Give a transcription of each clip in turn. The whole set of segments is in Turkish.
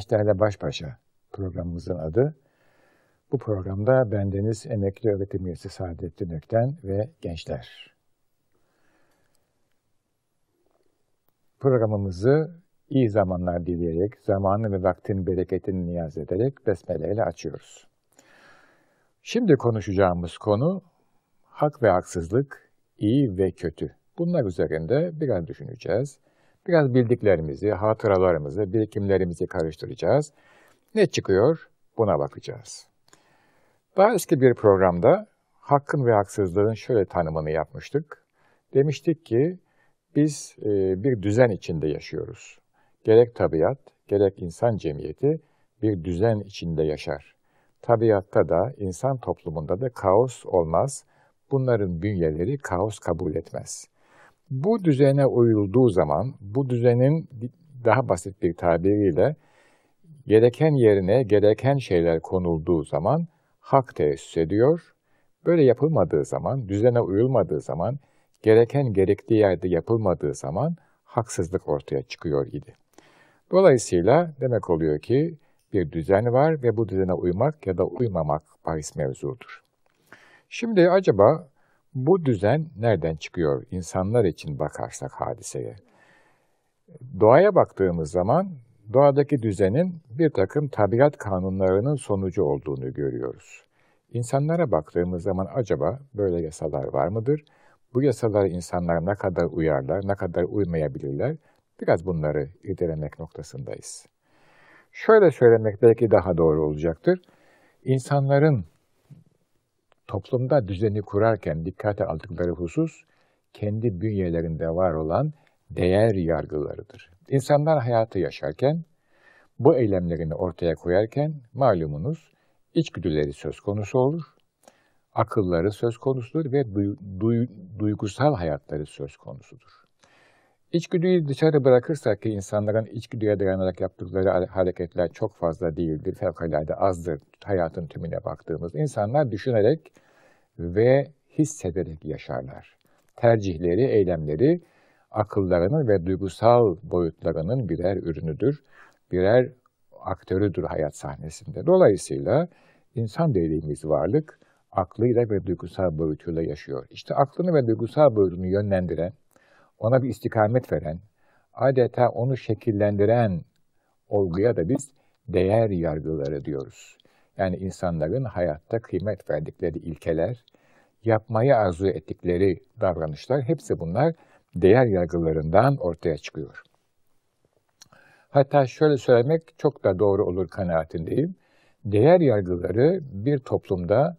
Gençlerle Baş Başa programımızın adı. Bu programda bendeniz emekli öğretim üyesi Saadettin Ökten ve gençler. Programımızı iyi zamanlar dileyerek, zamanı ve vaktin bereketini niyaz ederek besmele ile açıyoruz. Şimdi konuşacağımız konu hak ve haksızlık, iyi ve kötü. Bunlar üzerinde biraz düşüneceğiz. Biraz bildiklerimizi, hatıralarımızı, birikimlerimizi karıştıracağız. Ne çıkıyor? Buna bakacağız. Daha eski bir programda hakkın ve haksızlığın şöyle tanımını yapmıştık. Demiştik ki biz e, bir düzen içinde yaşıyoruz. Gerek tabiat, gerek insan cemiyeti bir düzen içinde yaşar. Tabiatta da, insan toplumunda da kaos olmaz. Bunların bünyeleri kaos kabul etmez. Bu düzene uyulduğu zaman, bu düzenin daha basit bir tabiriyle gereken yerine gereken şeyler konulduğu zaman hak teessüs ediyor. Böyle yapılmadığı zaman, düzene uyulmadığı zaman, gereken gerektiği yerde yapılmadığı zaman haksızlık ortaya çıkıyor idi. Dolayısıyla demek oluyor ki bir düzen var ve bu düzene uymak ya da uymamak bahis mevzudur. Şimdi acaba bu düzen nereden çıkıyor insanlar için bakarsak hadiseye? Doğaya baktığımız zaman doğadaki düzenin bir takım tabiat kanunlarının sonucu olduğunu görüyoruz. İnsanlara baktığımız zaman acaba böyle yasalar var mıdır? Bu yasalar insanlar ne kadar uyarlar, ne kadar uymayabilirler? Biraz bunları irdelemek noktasındayız. Şöyle söylemek belki daha doğru olacaktır. İnsanların toplumda düzeni kurarken dikkate aldıkları husus, kendi bünyelerinde var olan değer yargılarıdır. İnsanlar hayatı yaşarken, bu eylemlerini ortaya koyarken malumunuz içgüdüleri söz konusu olur, akılları söz konusudur ve duy, duy, duygusal hayatları söz konusudur. İçgüdüyü dışarı bırakırsak ki insanların içgüdüye dayanarak yaptıkları hareketler çok fazla değildir, fevkalade azdır hayatın tümüne baktığımız. insanlar düşünerek ve hissederek yaşarlar. Tercihleri, eylemleri akıllarının ve duygusal boyutlarının birer ürünüdür, birer aktörüdür hayat sahnesinde. Dolayısıyla insan dediğimiz varlık aklıyla ve duygusal boyutuyla yaşıyor. İşte aklını ve duygusal boyutunu yönlendiren, ona bir istikamet veren, adeta onu şekillendiren olguya da biz değer yargıları diyoruz. Yani insanların hayatta kıymet verdikleri ilkeler, yapmayı arzu ettikleri davranışlar, hepsi bunlar değer yargılarından ortaya çıkıyor. Hatta şöyle söylemek çok da doğru olur kanaatindeyim. Değer yargıları bir toplumda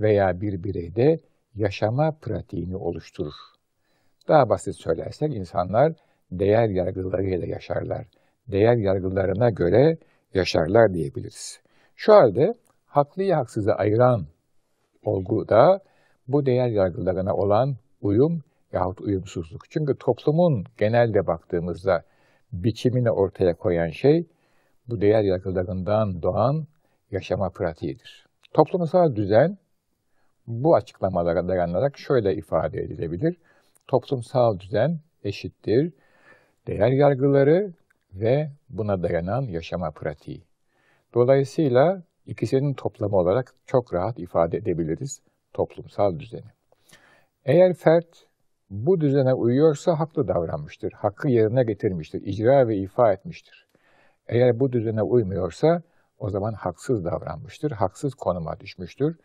veya bir bireyde yaşama pratiğini oluşturur. Daha basit söylersek insanlar değer yargılarıyla yaşarlar. Değer yargılarına göre yaşarlar diyebiliriz. Şu halde haklıyı haksızı ayıran olgu da bu değer yargılarına olan uyum yahut uyumsuzluk. Çünkü toplumun genelde baktığımızda biçimini ortaya koyan şey bu değer yargılarından doğan yaşama pratiğidir. Toplumsal düzen bu açıklamalara dayanarak şöyle ifade edilebilir. Toplumsal düzen eşittir değer yargıları ve buna dayanan yaşama pratiği. Dolayısıyla ikisinin toplamı olarak çok rahat ifade edebiliriz toplumsal düzeni. Eğer fert bu düzene uyuyorsa haklı davranmıştır, hakkı yerine getirmiştir, icra ve ifa etmiştir. Eğer bu düzene uymuyorsa o zaman haksız davranmıştır, haksız konuma düşmüştür.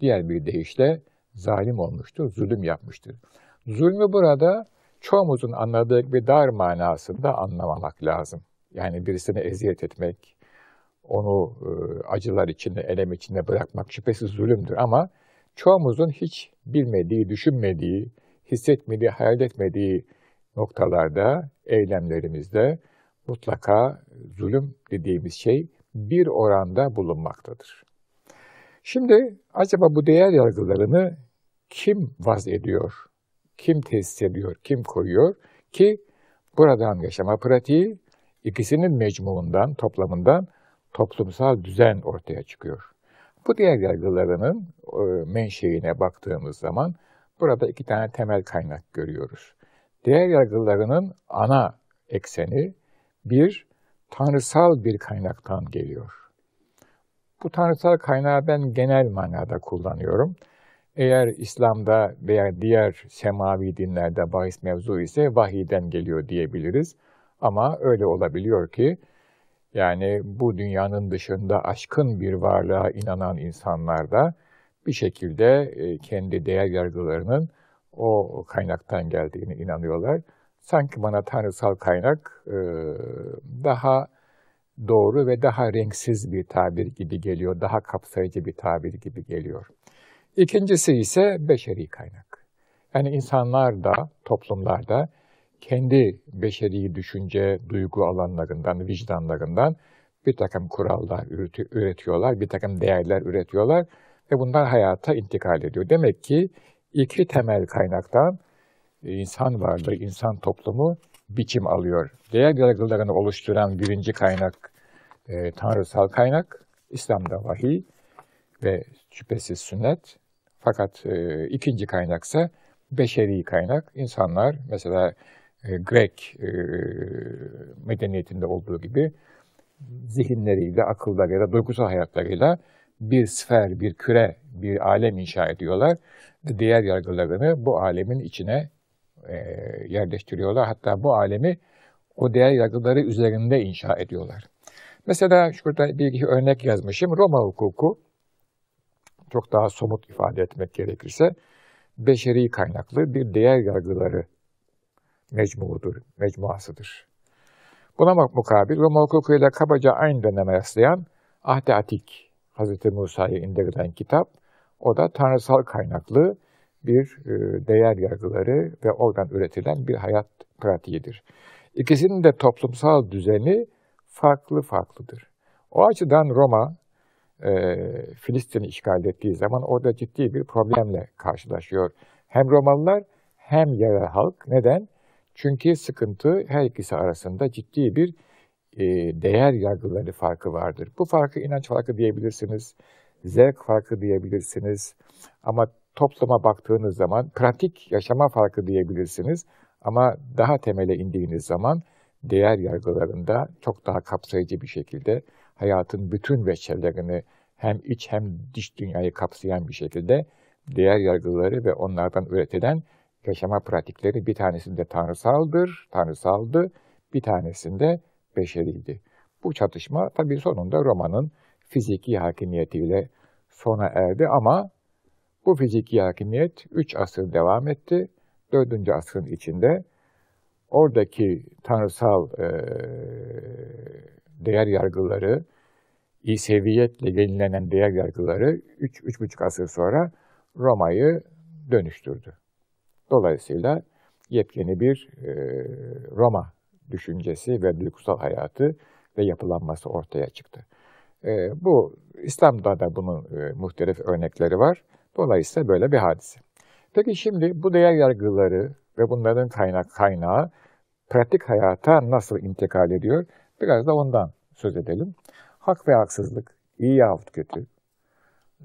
Diğer bir deyişle zalim olmuştur, zulüm yapmıştır. Zulmü burada çoğumuzun anladığı gibi dar manasında anlamamak lazım. Yani birisine eziyet etmek, onu e, acılar içinde, elem içinde bırakmak şüphesiz zulümdür ama çoğumuzun hiç bilmediği, düşünmediği, hissetmediği, hayal etmediği noktalarda, eylemlerimizde mutlaka zulüm dediğimiz şey bir oranda bulunmaktadır. Şimdi acaba bu değer yargılarını kim vaz ediyor, kim tesis ediyor, kim koyuyor ki buradan yaşama pratiği ikisinin mecmuundan, toplamından toplumsal düzen ortaya çıkıyor. Bu değer yargılarının e, menşeine baktığımız zaman burada iki tane temel kaynak görüyoruz. Değer yargılarının ana ekseni bir, tanrısal bir kaynaktan geliyor. Bu tanrısal kaynağı ben genel manada kullanıyorum. Eğer İslam'da veya diğer semavi dinlerde bahis mevzu ise vahiyden geliyor diyebiliriz. Ama öyle olabiliyor ki yani bu dünyanın dışında aşkın bir varlığa inanan insanlar da bir şekilde e, kendi değer yargılarının o kaynaktan geldiğini inanıyorlar. Sanki bana tanrısal kaynak e, daha doğru ve daha renksiz bir tabir gibi geliyor, daha kapsayıcı bir tabir gibi geliyor. İkincisi ise beşeri kaynak. Yani insanlar da, toplumlarda kendi beşeri düşünce, duygu alanlarından, vicdanlarından bir takım kurallar üretiyorlar, bir takım değerler üretiyorlar ve bunlar hayata intikal ediyor. Demek ki iki temel kaynaktan insan varlığı, insan toplumu biçim alıyor. Değer yargılarını oluşturan birinci kaynak e, tanrısal kaynak, İslam'da vahiy ve şüphesiz sünnet. Fakat e, ikinci kaynaksa beşeri kaynak. İnsanlar mesela e, Grek e, medeniyetinde olduğu gibi zihinleriyle, akıllarıyla, duygusal hayatlarıyla bir sfer, bir küre, bir alem inşa ediyorlar. Diğer yargılarını bu alemin içine e, yerleştiriyorlar. Hatta bu alemi o değer yargıları üzerinde inşa ediyorlar. Mesela şurada bir örnek yazmışım. Roma hukuku çok daha somut ifade etmek gerekirse beşeri kaynaklı bir değer yargıları mecmuudur, mecmuasıdır. Buna mukabil Roma hukukuyla kabaca aynı döneme yaslayan Ahde Atik, Hz. Musa'ya indirilen kitap, o da tanrısal kaynaklı bir e, değer yargıları ve oradan üretilen bir hayat pratiğidir. İkisinin de toplumsal düzeni farklı farklıdır. O açıdan Roma, e, Filistin'i işgal ettiği zaman orada ciddi bir problemle karşılaşıyor. Hem Romalılar hem yerel halk. Neden? Çünkü sıkıntı her ikisi arasında ciddi bir e, değer yargıları farkı vardır. Bu farkı inanç farkı diyebilirsiniz, zevk farkı diyebilirsiniz ama topluma baktığınız zaman pratik yaşama farkı diyebilirsiniz ama daha temele indiğiniz zaman değer yargılarında çok daha kapsayıcı bir şekilde hayatın bütün veçelerini hem iç hem dış dünyayı kapsayan bir şekilde değer yargıları ve onlardan üretilen yaşama pratikleri bir tanesinde tanrısaldır, tanrısaldı, bir tanesinde beşeriydi. Bu çatışma tabii sonunda romanın fiziki hakimiyetiyle sona erdi ama bu fiziki hakimiyet 3 asır devam etti. 4. asrın içinde oradaki tanrısal e, değer yargıları, İseviyetle yenilenen değer yargıları 3-3,5 asır sonra Roma'yı dönüştürdü. Dolayısıyla yepyeni bir e, Roma düşüncesi ve duygusal hayatı ve yapılanması ortaya çıktı. E, bu İslam'da da bunun e, muhtelif örnekleri var. Dolayısıyla böyle bir hadise. Peki şimdi bu değer yargıları ve bunların kaynak kaynağı pratik hayata nasıl intikal ediyor? Biraz da ondan söz edelim. Hak ve haksızlık, iyi yahut kötü,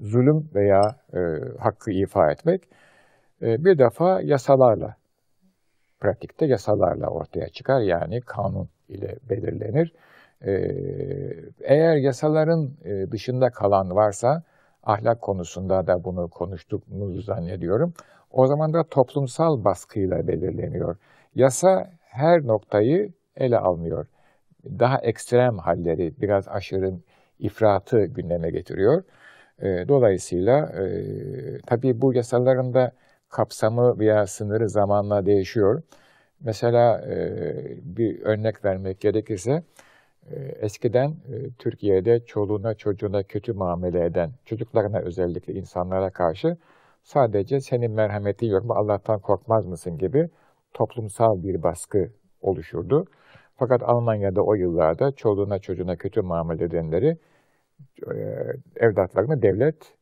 zulüm veya e, hakkı ifa etmek e, bir defa yasalarla, pratikte yasalarla ortaya çıkar. Yani kanun ile belirlenir. E, eğer yasaların e, dışında kalan varsa, ahlak konusunda da bunu konuştuğumuzu zannediyorum. O zaman da toplumsal baskıyla belirleniyor. Yasa her noktayı ele almıyor. Daha ekstrem halleri, biraz aşırı ifratı gündeme getiriyor. Dolayısıyla tabii bu yasaların da kapsamı veya sınırı zamanla değişiyor. Mesela bir örnek vermek gerekirse, eskiden Türkiye'de çoluğuna çocuğuna kötü muamele eden, çocuklarına özellikle insanlara karşı sadece senin merhametin yok mu, Allah'tan korkmaz mısın gibi toplumsal bir baskı oluşurdu. Fakat Almanya'da o yıllarda çoluğuna çocuğuna kötü muamele edenleri evlatlarını devlet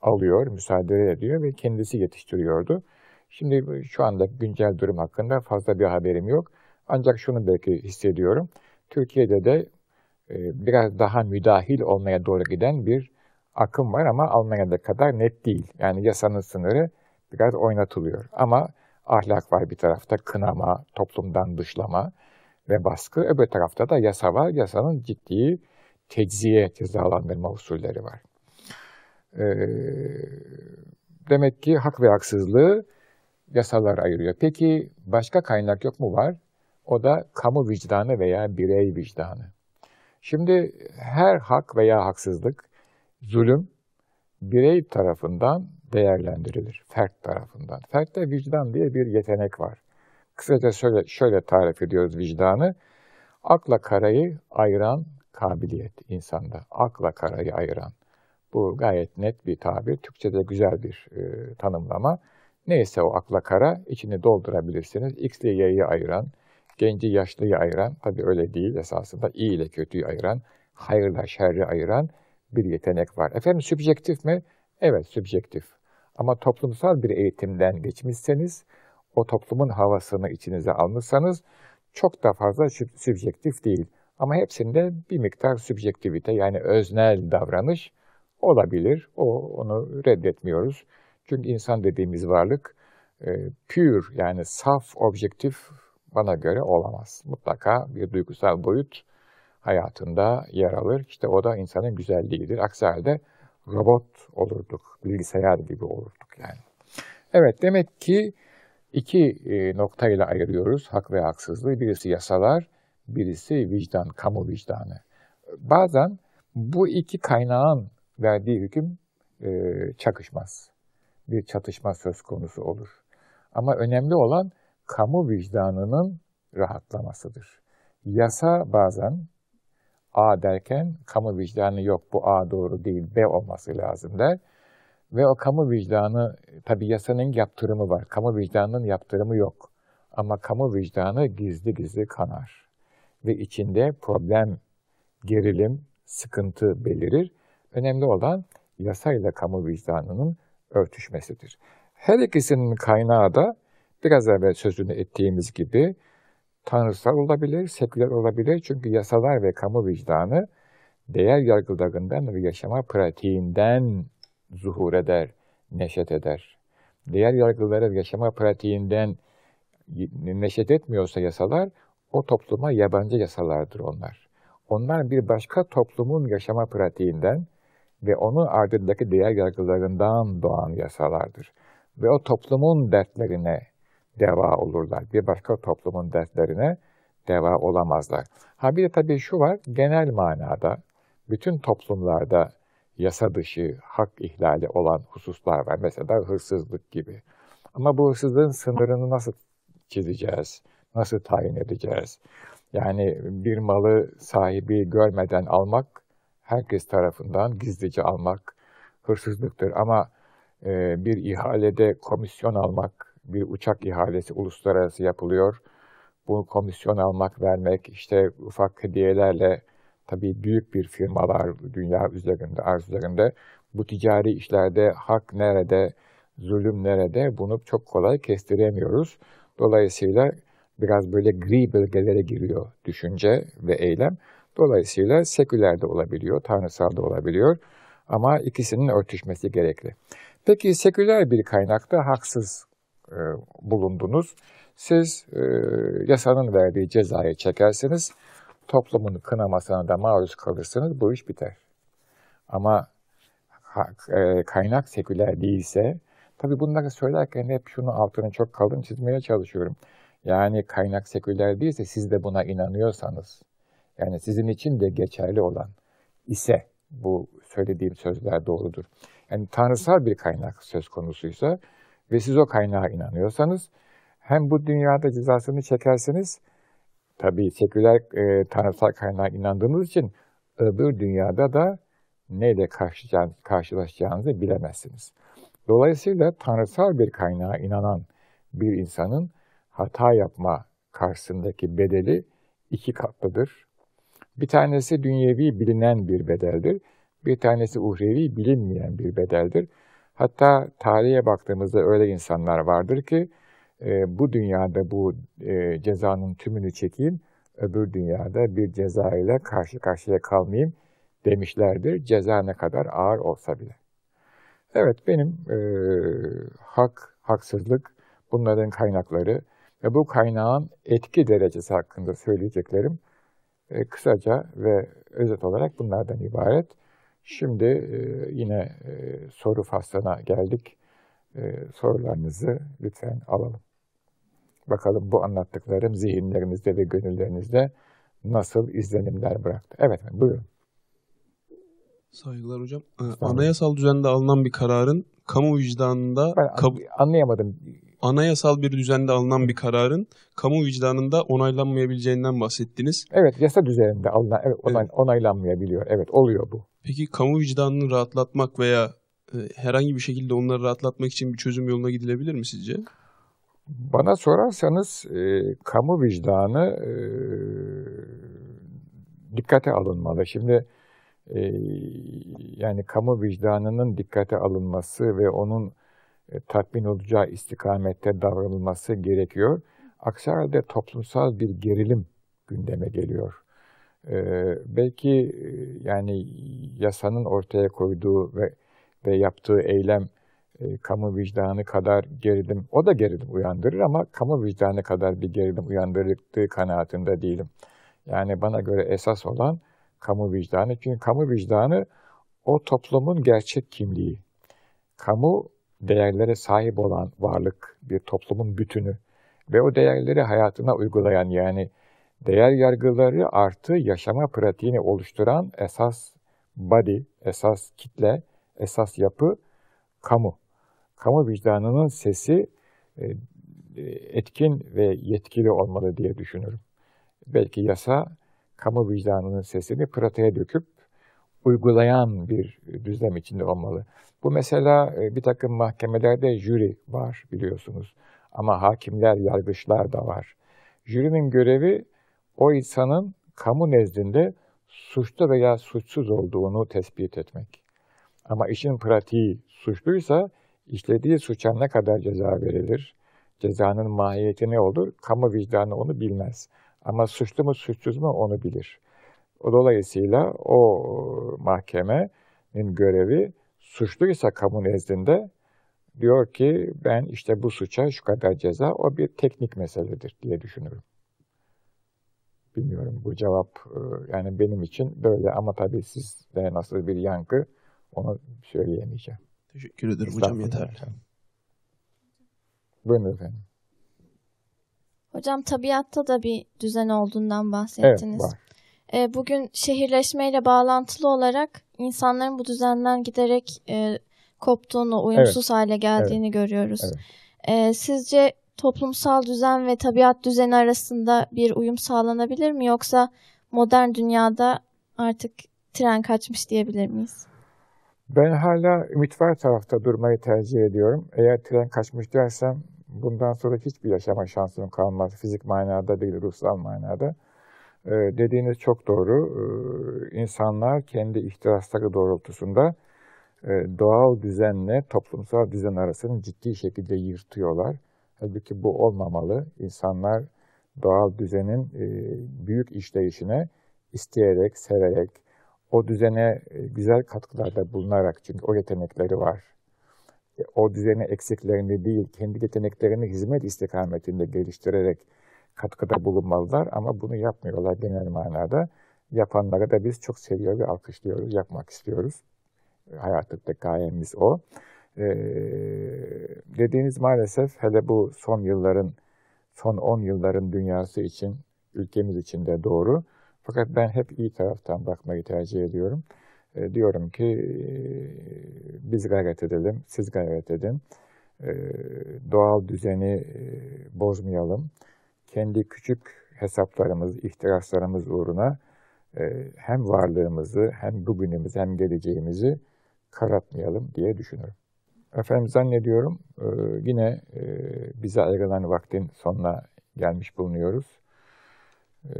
alıyor, müsaade ediyor ve kendisi yetiştiriyordu. Şimdi şu anda güncel durum hakkında fazla bir haberim yok. Ancak şunu belki hissediyorum. Türkiye'de de biraz daha müdahil olmaya doğru giden bir akım var ama Almanya'da kadar net değil. Yani yasanın sınırı biraz oynatılıyor. Ama ahlak var bir tarafta, kınama, toplumdan dışlama ve baskı. Öbür tarafta da yasa var. Yasanın ciddi tecziye cezalandırma usulleri var. Ee, demek ki hak ve haksızlığı yasalar ayırıyor. Peki başka kaynak yok mu var? O da kamu vicdanı veya birey vicdanı. Şimdi her hak veya haksızlık, zulüm birey tarafından değerlendirilir. Fert tarafından. Fertte vicdan diye bir yetenek var. Kısaca şöyle, şöyle tarif ediyoruz vicdanı. Akla karayı ayıran kabiliyet insanda. Akla karayı ayıran. Bu gayet net bir tabir. Türkçe'de güzel bir e, tanımlama. Neyse o akla kara, içini doldurabilirsiniz. X ile Y'yi ayıran, genci yaşlıyı ayıran, tabi öyle değil esasında iyi ile kötüyü ayıran, hayırla şerri ayıran bir yetenek var. Efendim sübjektif mi? Evet sübjektif. Ama toplumsal bir eğitimden geçmişseniz, o toplumun havasını içinize almışsanız çok da fazla sübjektif değil. Ama hepsinde bir miktar sübjektivite yani öznel davranış olabilir. O onu reddetmiyoruz. Çünkü insan dediğimiz varlık e, pure yani saf, objektif bana göre olamaz. Mutlaka bir duygusal boyut hayatında yer alır. İşte o da insanın güzelliğidir. Aksi halde robot olurduk, bilgisayar gibi olurduk yani. Evet demek ki iki e, noktayla ayırıyoruz hak ve haksızlığı. Birisi yasalar, birisi vicdan, kamu vicdanı. Bazen bu iki kaynağın verdiği hüküm e, çakışmaz. Bir çatışma söz konusu olur. Ama önemli olan kamu vicdanının rahatlamasıdır. Yasa bazen A derken kamu vicdanı yok bu A doğru değil B olması lazım der. Ve o kamu vicdanı tabi yasanın yaptırımı var. Kamu vicdanının yaptırımı yok. Ama kamu vicdanı gizli gizli kanar. Ve içinde problem, gerilim, sıkıntı belirir. Önemli olan yasayla kamu vicdanının örtüşmesidir. Her ikisinin kaynağı da biraz evvel sözünü ettiğimiz gibi tanrısal olabilir, seküler olabilir. Çünkü yasalar ve kamu vicdanı değer yargılarından ve yaşama pratiğinden zuhur eder, neşet eder. Değer yargıları yaşama pratiğinden neşet etmiyorsa yasalar, o topluma yabancı yasalardır onlar. Onlar bir başka toplumun yaşama pratiğinden ve onun ardındaki değer yargılarından doğan yasalardır. Ve o toplumun dertlerine deva olurlar. Bir başka toplumun dertlerine deva olamazlar. Ha bir de tabii şu var, genel manada bütün toplumlarda yasa dışı, hak ihlali olan hususlar var. Mesela hırsızlık gibi. Ama bu hırsızlığın sınırını nasıl çizeceğiz? Nasıl tayin edeceğiz? Yani bir malı sahibi görmeden almak, herkes tarafından gizlice almak hırsızlıktır. Ama e, bir ihalede komisyon almak, bir uçak ihalesi uluslararası yapılıyor. Bu komisyon almak, vermek, işte ufak hediyelerle tabii büyük bir firmalar dünya üzerinde, arz üzerinde bu ticari işlerde hak nerede, zulüm nerede bunu çok kolay kestiremiyoruz. Dolayısıyla biraz böyle gri bölgelere giriyor düşünce ve eylem. Dolayısıyla seküler de olabiliyor, tanrısal da olabiliyor ama ikisinin örtüşmesi gerekli. Peki seküler bir kaynakta haksız e, bulundunuz. Siz e, yasanın verdiği cezayı çekersiniz, toplumun kınamasına da maruz kalırsınız, bu iş biter. Ama e, kaynak seküler değilse, tabii bunları söylerken hep şunu altını çok kalın çizmeye çalışıyorum. Yani kaynak seküler değilse siz de buna inanıyorsanız, yani sizin için de geçerli olan ise bu söylediğim sözler doğrudur. Yani tanrısal bir kaynak söz konusuysa ve siz o kaynağa inanıyorsanız hem bu dünyada cezasını çekersiniz, tabii seküler e, tanrısal kaynağa inandığınız için öbür dünyada da neyle karşılaşacağınızı bilemezsiniz. Dolayısıyla tanrısal bir kaynağa inanan bir insanın hata yapma karşısındaki bedeli iki katlıdır. Bir tanesi dünyevi bilinen bir bedeldir. Bir tanesi uhrevi bilinmeyen bir bedeldir. Hatta tarihe baktığımızda öyle insanlar vardır ki e, bu dünyada bu e, cezanın tümünü çekeyim, öbür dünyada bir ceza ile karşı karşıya kalmayayım demişlerdir. Ceza ne kadar ağır olsa bile. Evet benim e, hak, haksızlık bunların kaynakları Ve bu kaynağın etki derecesi hakkında söyleyeceklerim e, kısaca ve özet olarak bunlardan ibaret. Şimdi e, yine e, soru faslına geldik. E, sorularınızı lütfen alalım. Bakalım bu anlattıklarım zihinlerinizde ve gönüllerinizde nasıl izlenimler bıraktı. Evet buyurun. Saygılar hocam. Ee, anayasal düzende alınan bir kararın kamu vicdanında ben kab- anlayamadım. Anayasal bir düzende alınan bir kararın kamu vicdanında onaylanmayabileceğinden bahsettiniz. Evet, yasa düzeninde alınan evet, onay, evet. onaylanmayabiliyor. Evet, oluyor bu. Peki kamu vicdanını rahatlatmak veya e, herhangi bir şekilde onları rahatlatmak için bir çözüm yoluna gidilebilir mi sizce? Bana sorarsanız e, kamu vicdanı e, dikkate alınmalı. Şimdi e, yani kamu vicdanının dikkate alınması ve onun e, tatmin olacağı istikamette davranılması gerekiyor. Aksi halde toplumsal bir gerilim gündeme geliyor. E, belki e, yani yasanın ortaya koyduğu ve, ve yaptığı eylem e, kamu vicdanı kadar gerilim, o da gerilim uyandırır ama kamu vicdanı kadar bir gerilim uyandırdığı kanaatinde değilim. Yani bana göre esas olan kamu vicdanı. Çünkü kamu vicdanı o toplumun gerçek kimliği. Kamu değerlere sahip olan varlık, bir toplumun bütünü ve o değerleri hayatına uygulayan yani değer yargıları artı yaşama pratiğini oluşturan esas body, esas kitle, esas yapı kamu. Kamu vicdanının sesi e, etkin ve yetkili olmalı diye düşünürüm. Belki yasa kamu vicdanının sesini pratiğe döküp uygulayan bir düzlem içinde olmalı. Bu mesela e, bir takım mahkemelerde jüri var biliyorsunuz. Ama hakimler, yargıçlar da var. Jürinin görevi o insanın kamu nezdinde suçlu veya suçsuz olduğunu tespit etmek. Ama işin pratiği suçluysa işlediği suça ne kadar ceza verilir, cezanın mahiyeti ne olur, kamu vicdanı onu bilmez. Ama suçlu mu suçsuz mu onu bilir. Dolayısıyla o mahkemenin görevi suçluysa kamu nezdinde diyor ki ben işte bu suça şu kadar ceza o bir teknik meseledir diye düşünüyorum. Bilmiyorum bu cevap yani benim için böyle ama tabii sizde nasıl bir yankı onu söyleyemeyeceğim. Teşekkür ederim hocam yeterli. Buyurun efendim. Hocam tabiatta da bir düzen olduğundan bahsettiniz. Evet var. E, bugün şehirleşmeyle bağlantılı olarak insanların bu düzenden giderek e, koptuğunu, uyumsuz evet. hale geldiğini evet. görüyoruz. Evet. E, sizce toplumsal düzen ve tabiat düzeni arasında bir uyum sağlanabilir mi yoksa modern dünyada artık tren kaçmış diyebilir miyiz? Ben hala ümit var tarafta durmayı tercih ediyorum. Eğer tren kaçmış dersem bundan sonra hiçbir yaşama şansım kalmaz. Fizik manada değil, ruhsal manada. Ee, dediğiniz çok doğru. Ee, insanlar kendi ihtirasları doğrultusunda e, doğal düzenle toplumsal düzen arasını ciddi şekilde yırtıyorlar. Halbuki bu olmamalı. İnsanlar doğal düzenin e, büyük işleyişine isteyerek, severek, o düzene e, güzel katkılarda bulunarak çünkü o yetenekleri var. O düzene eksiklerini değil, kendi yeteneklerini hizmet istikametinde geliştirerek katkıda bulunmalılar ama bunu yapmıyorlar genel manada. Yapanları da biz çok seviyor ve alkışlıyoruz, yapmak istiyoruz. Hayattaki gayemiz o. Ee, dediğiniz maalesef hele bu son yılların, son 10 yılların dünyası için, ülkemiz için de doğru. Fakat ben hep iyi taraftan bakmayı tercih ediyorum. E, diyorum ki e, biz gayret edelim, siz gayret edin. E, doğal düzeni e, bozmayalım kendi küçük hesaplarımız, ihtiraslarımız uğruna e, hem varlığımızı, hem bugünümüzü, hem geleceğimizi karartmayalım diye düşünüyorum. Efendim zannediyorum e, yine e, bize ayrılan vaktin sonuna gelmiş bulunuyoruz. E,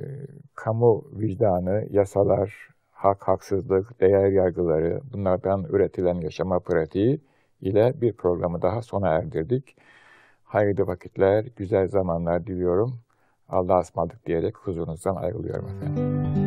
kamu vicdanı, yasalar, hak, haksızlık, değer yargıları, bunlardan üretilen yaşama pratiği ile bir programı daha sona erdirdik. Hayırlı vakitler, güzel zamanlar diliyorum. Allah'a ısmarladık diyerek huzurunuzdan ayrılıyorum efendim.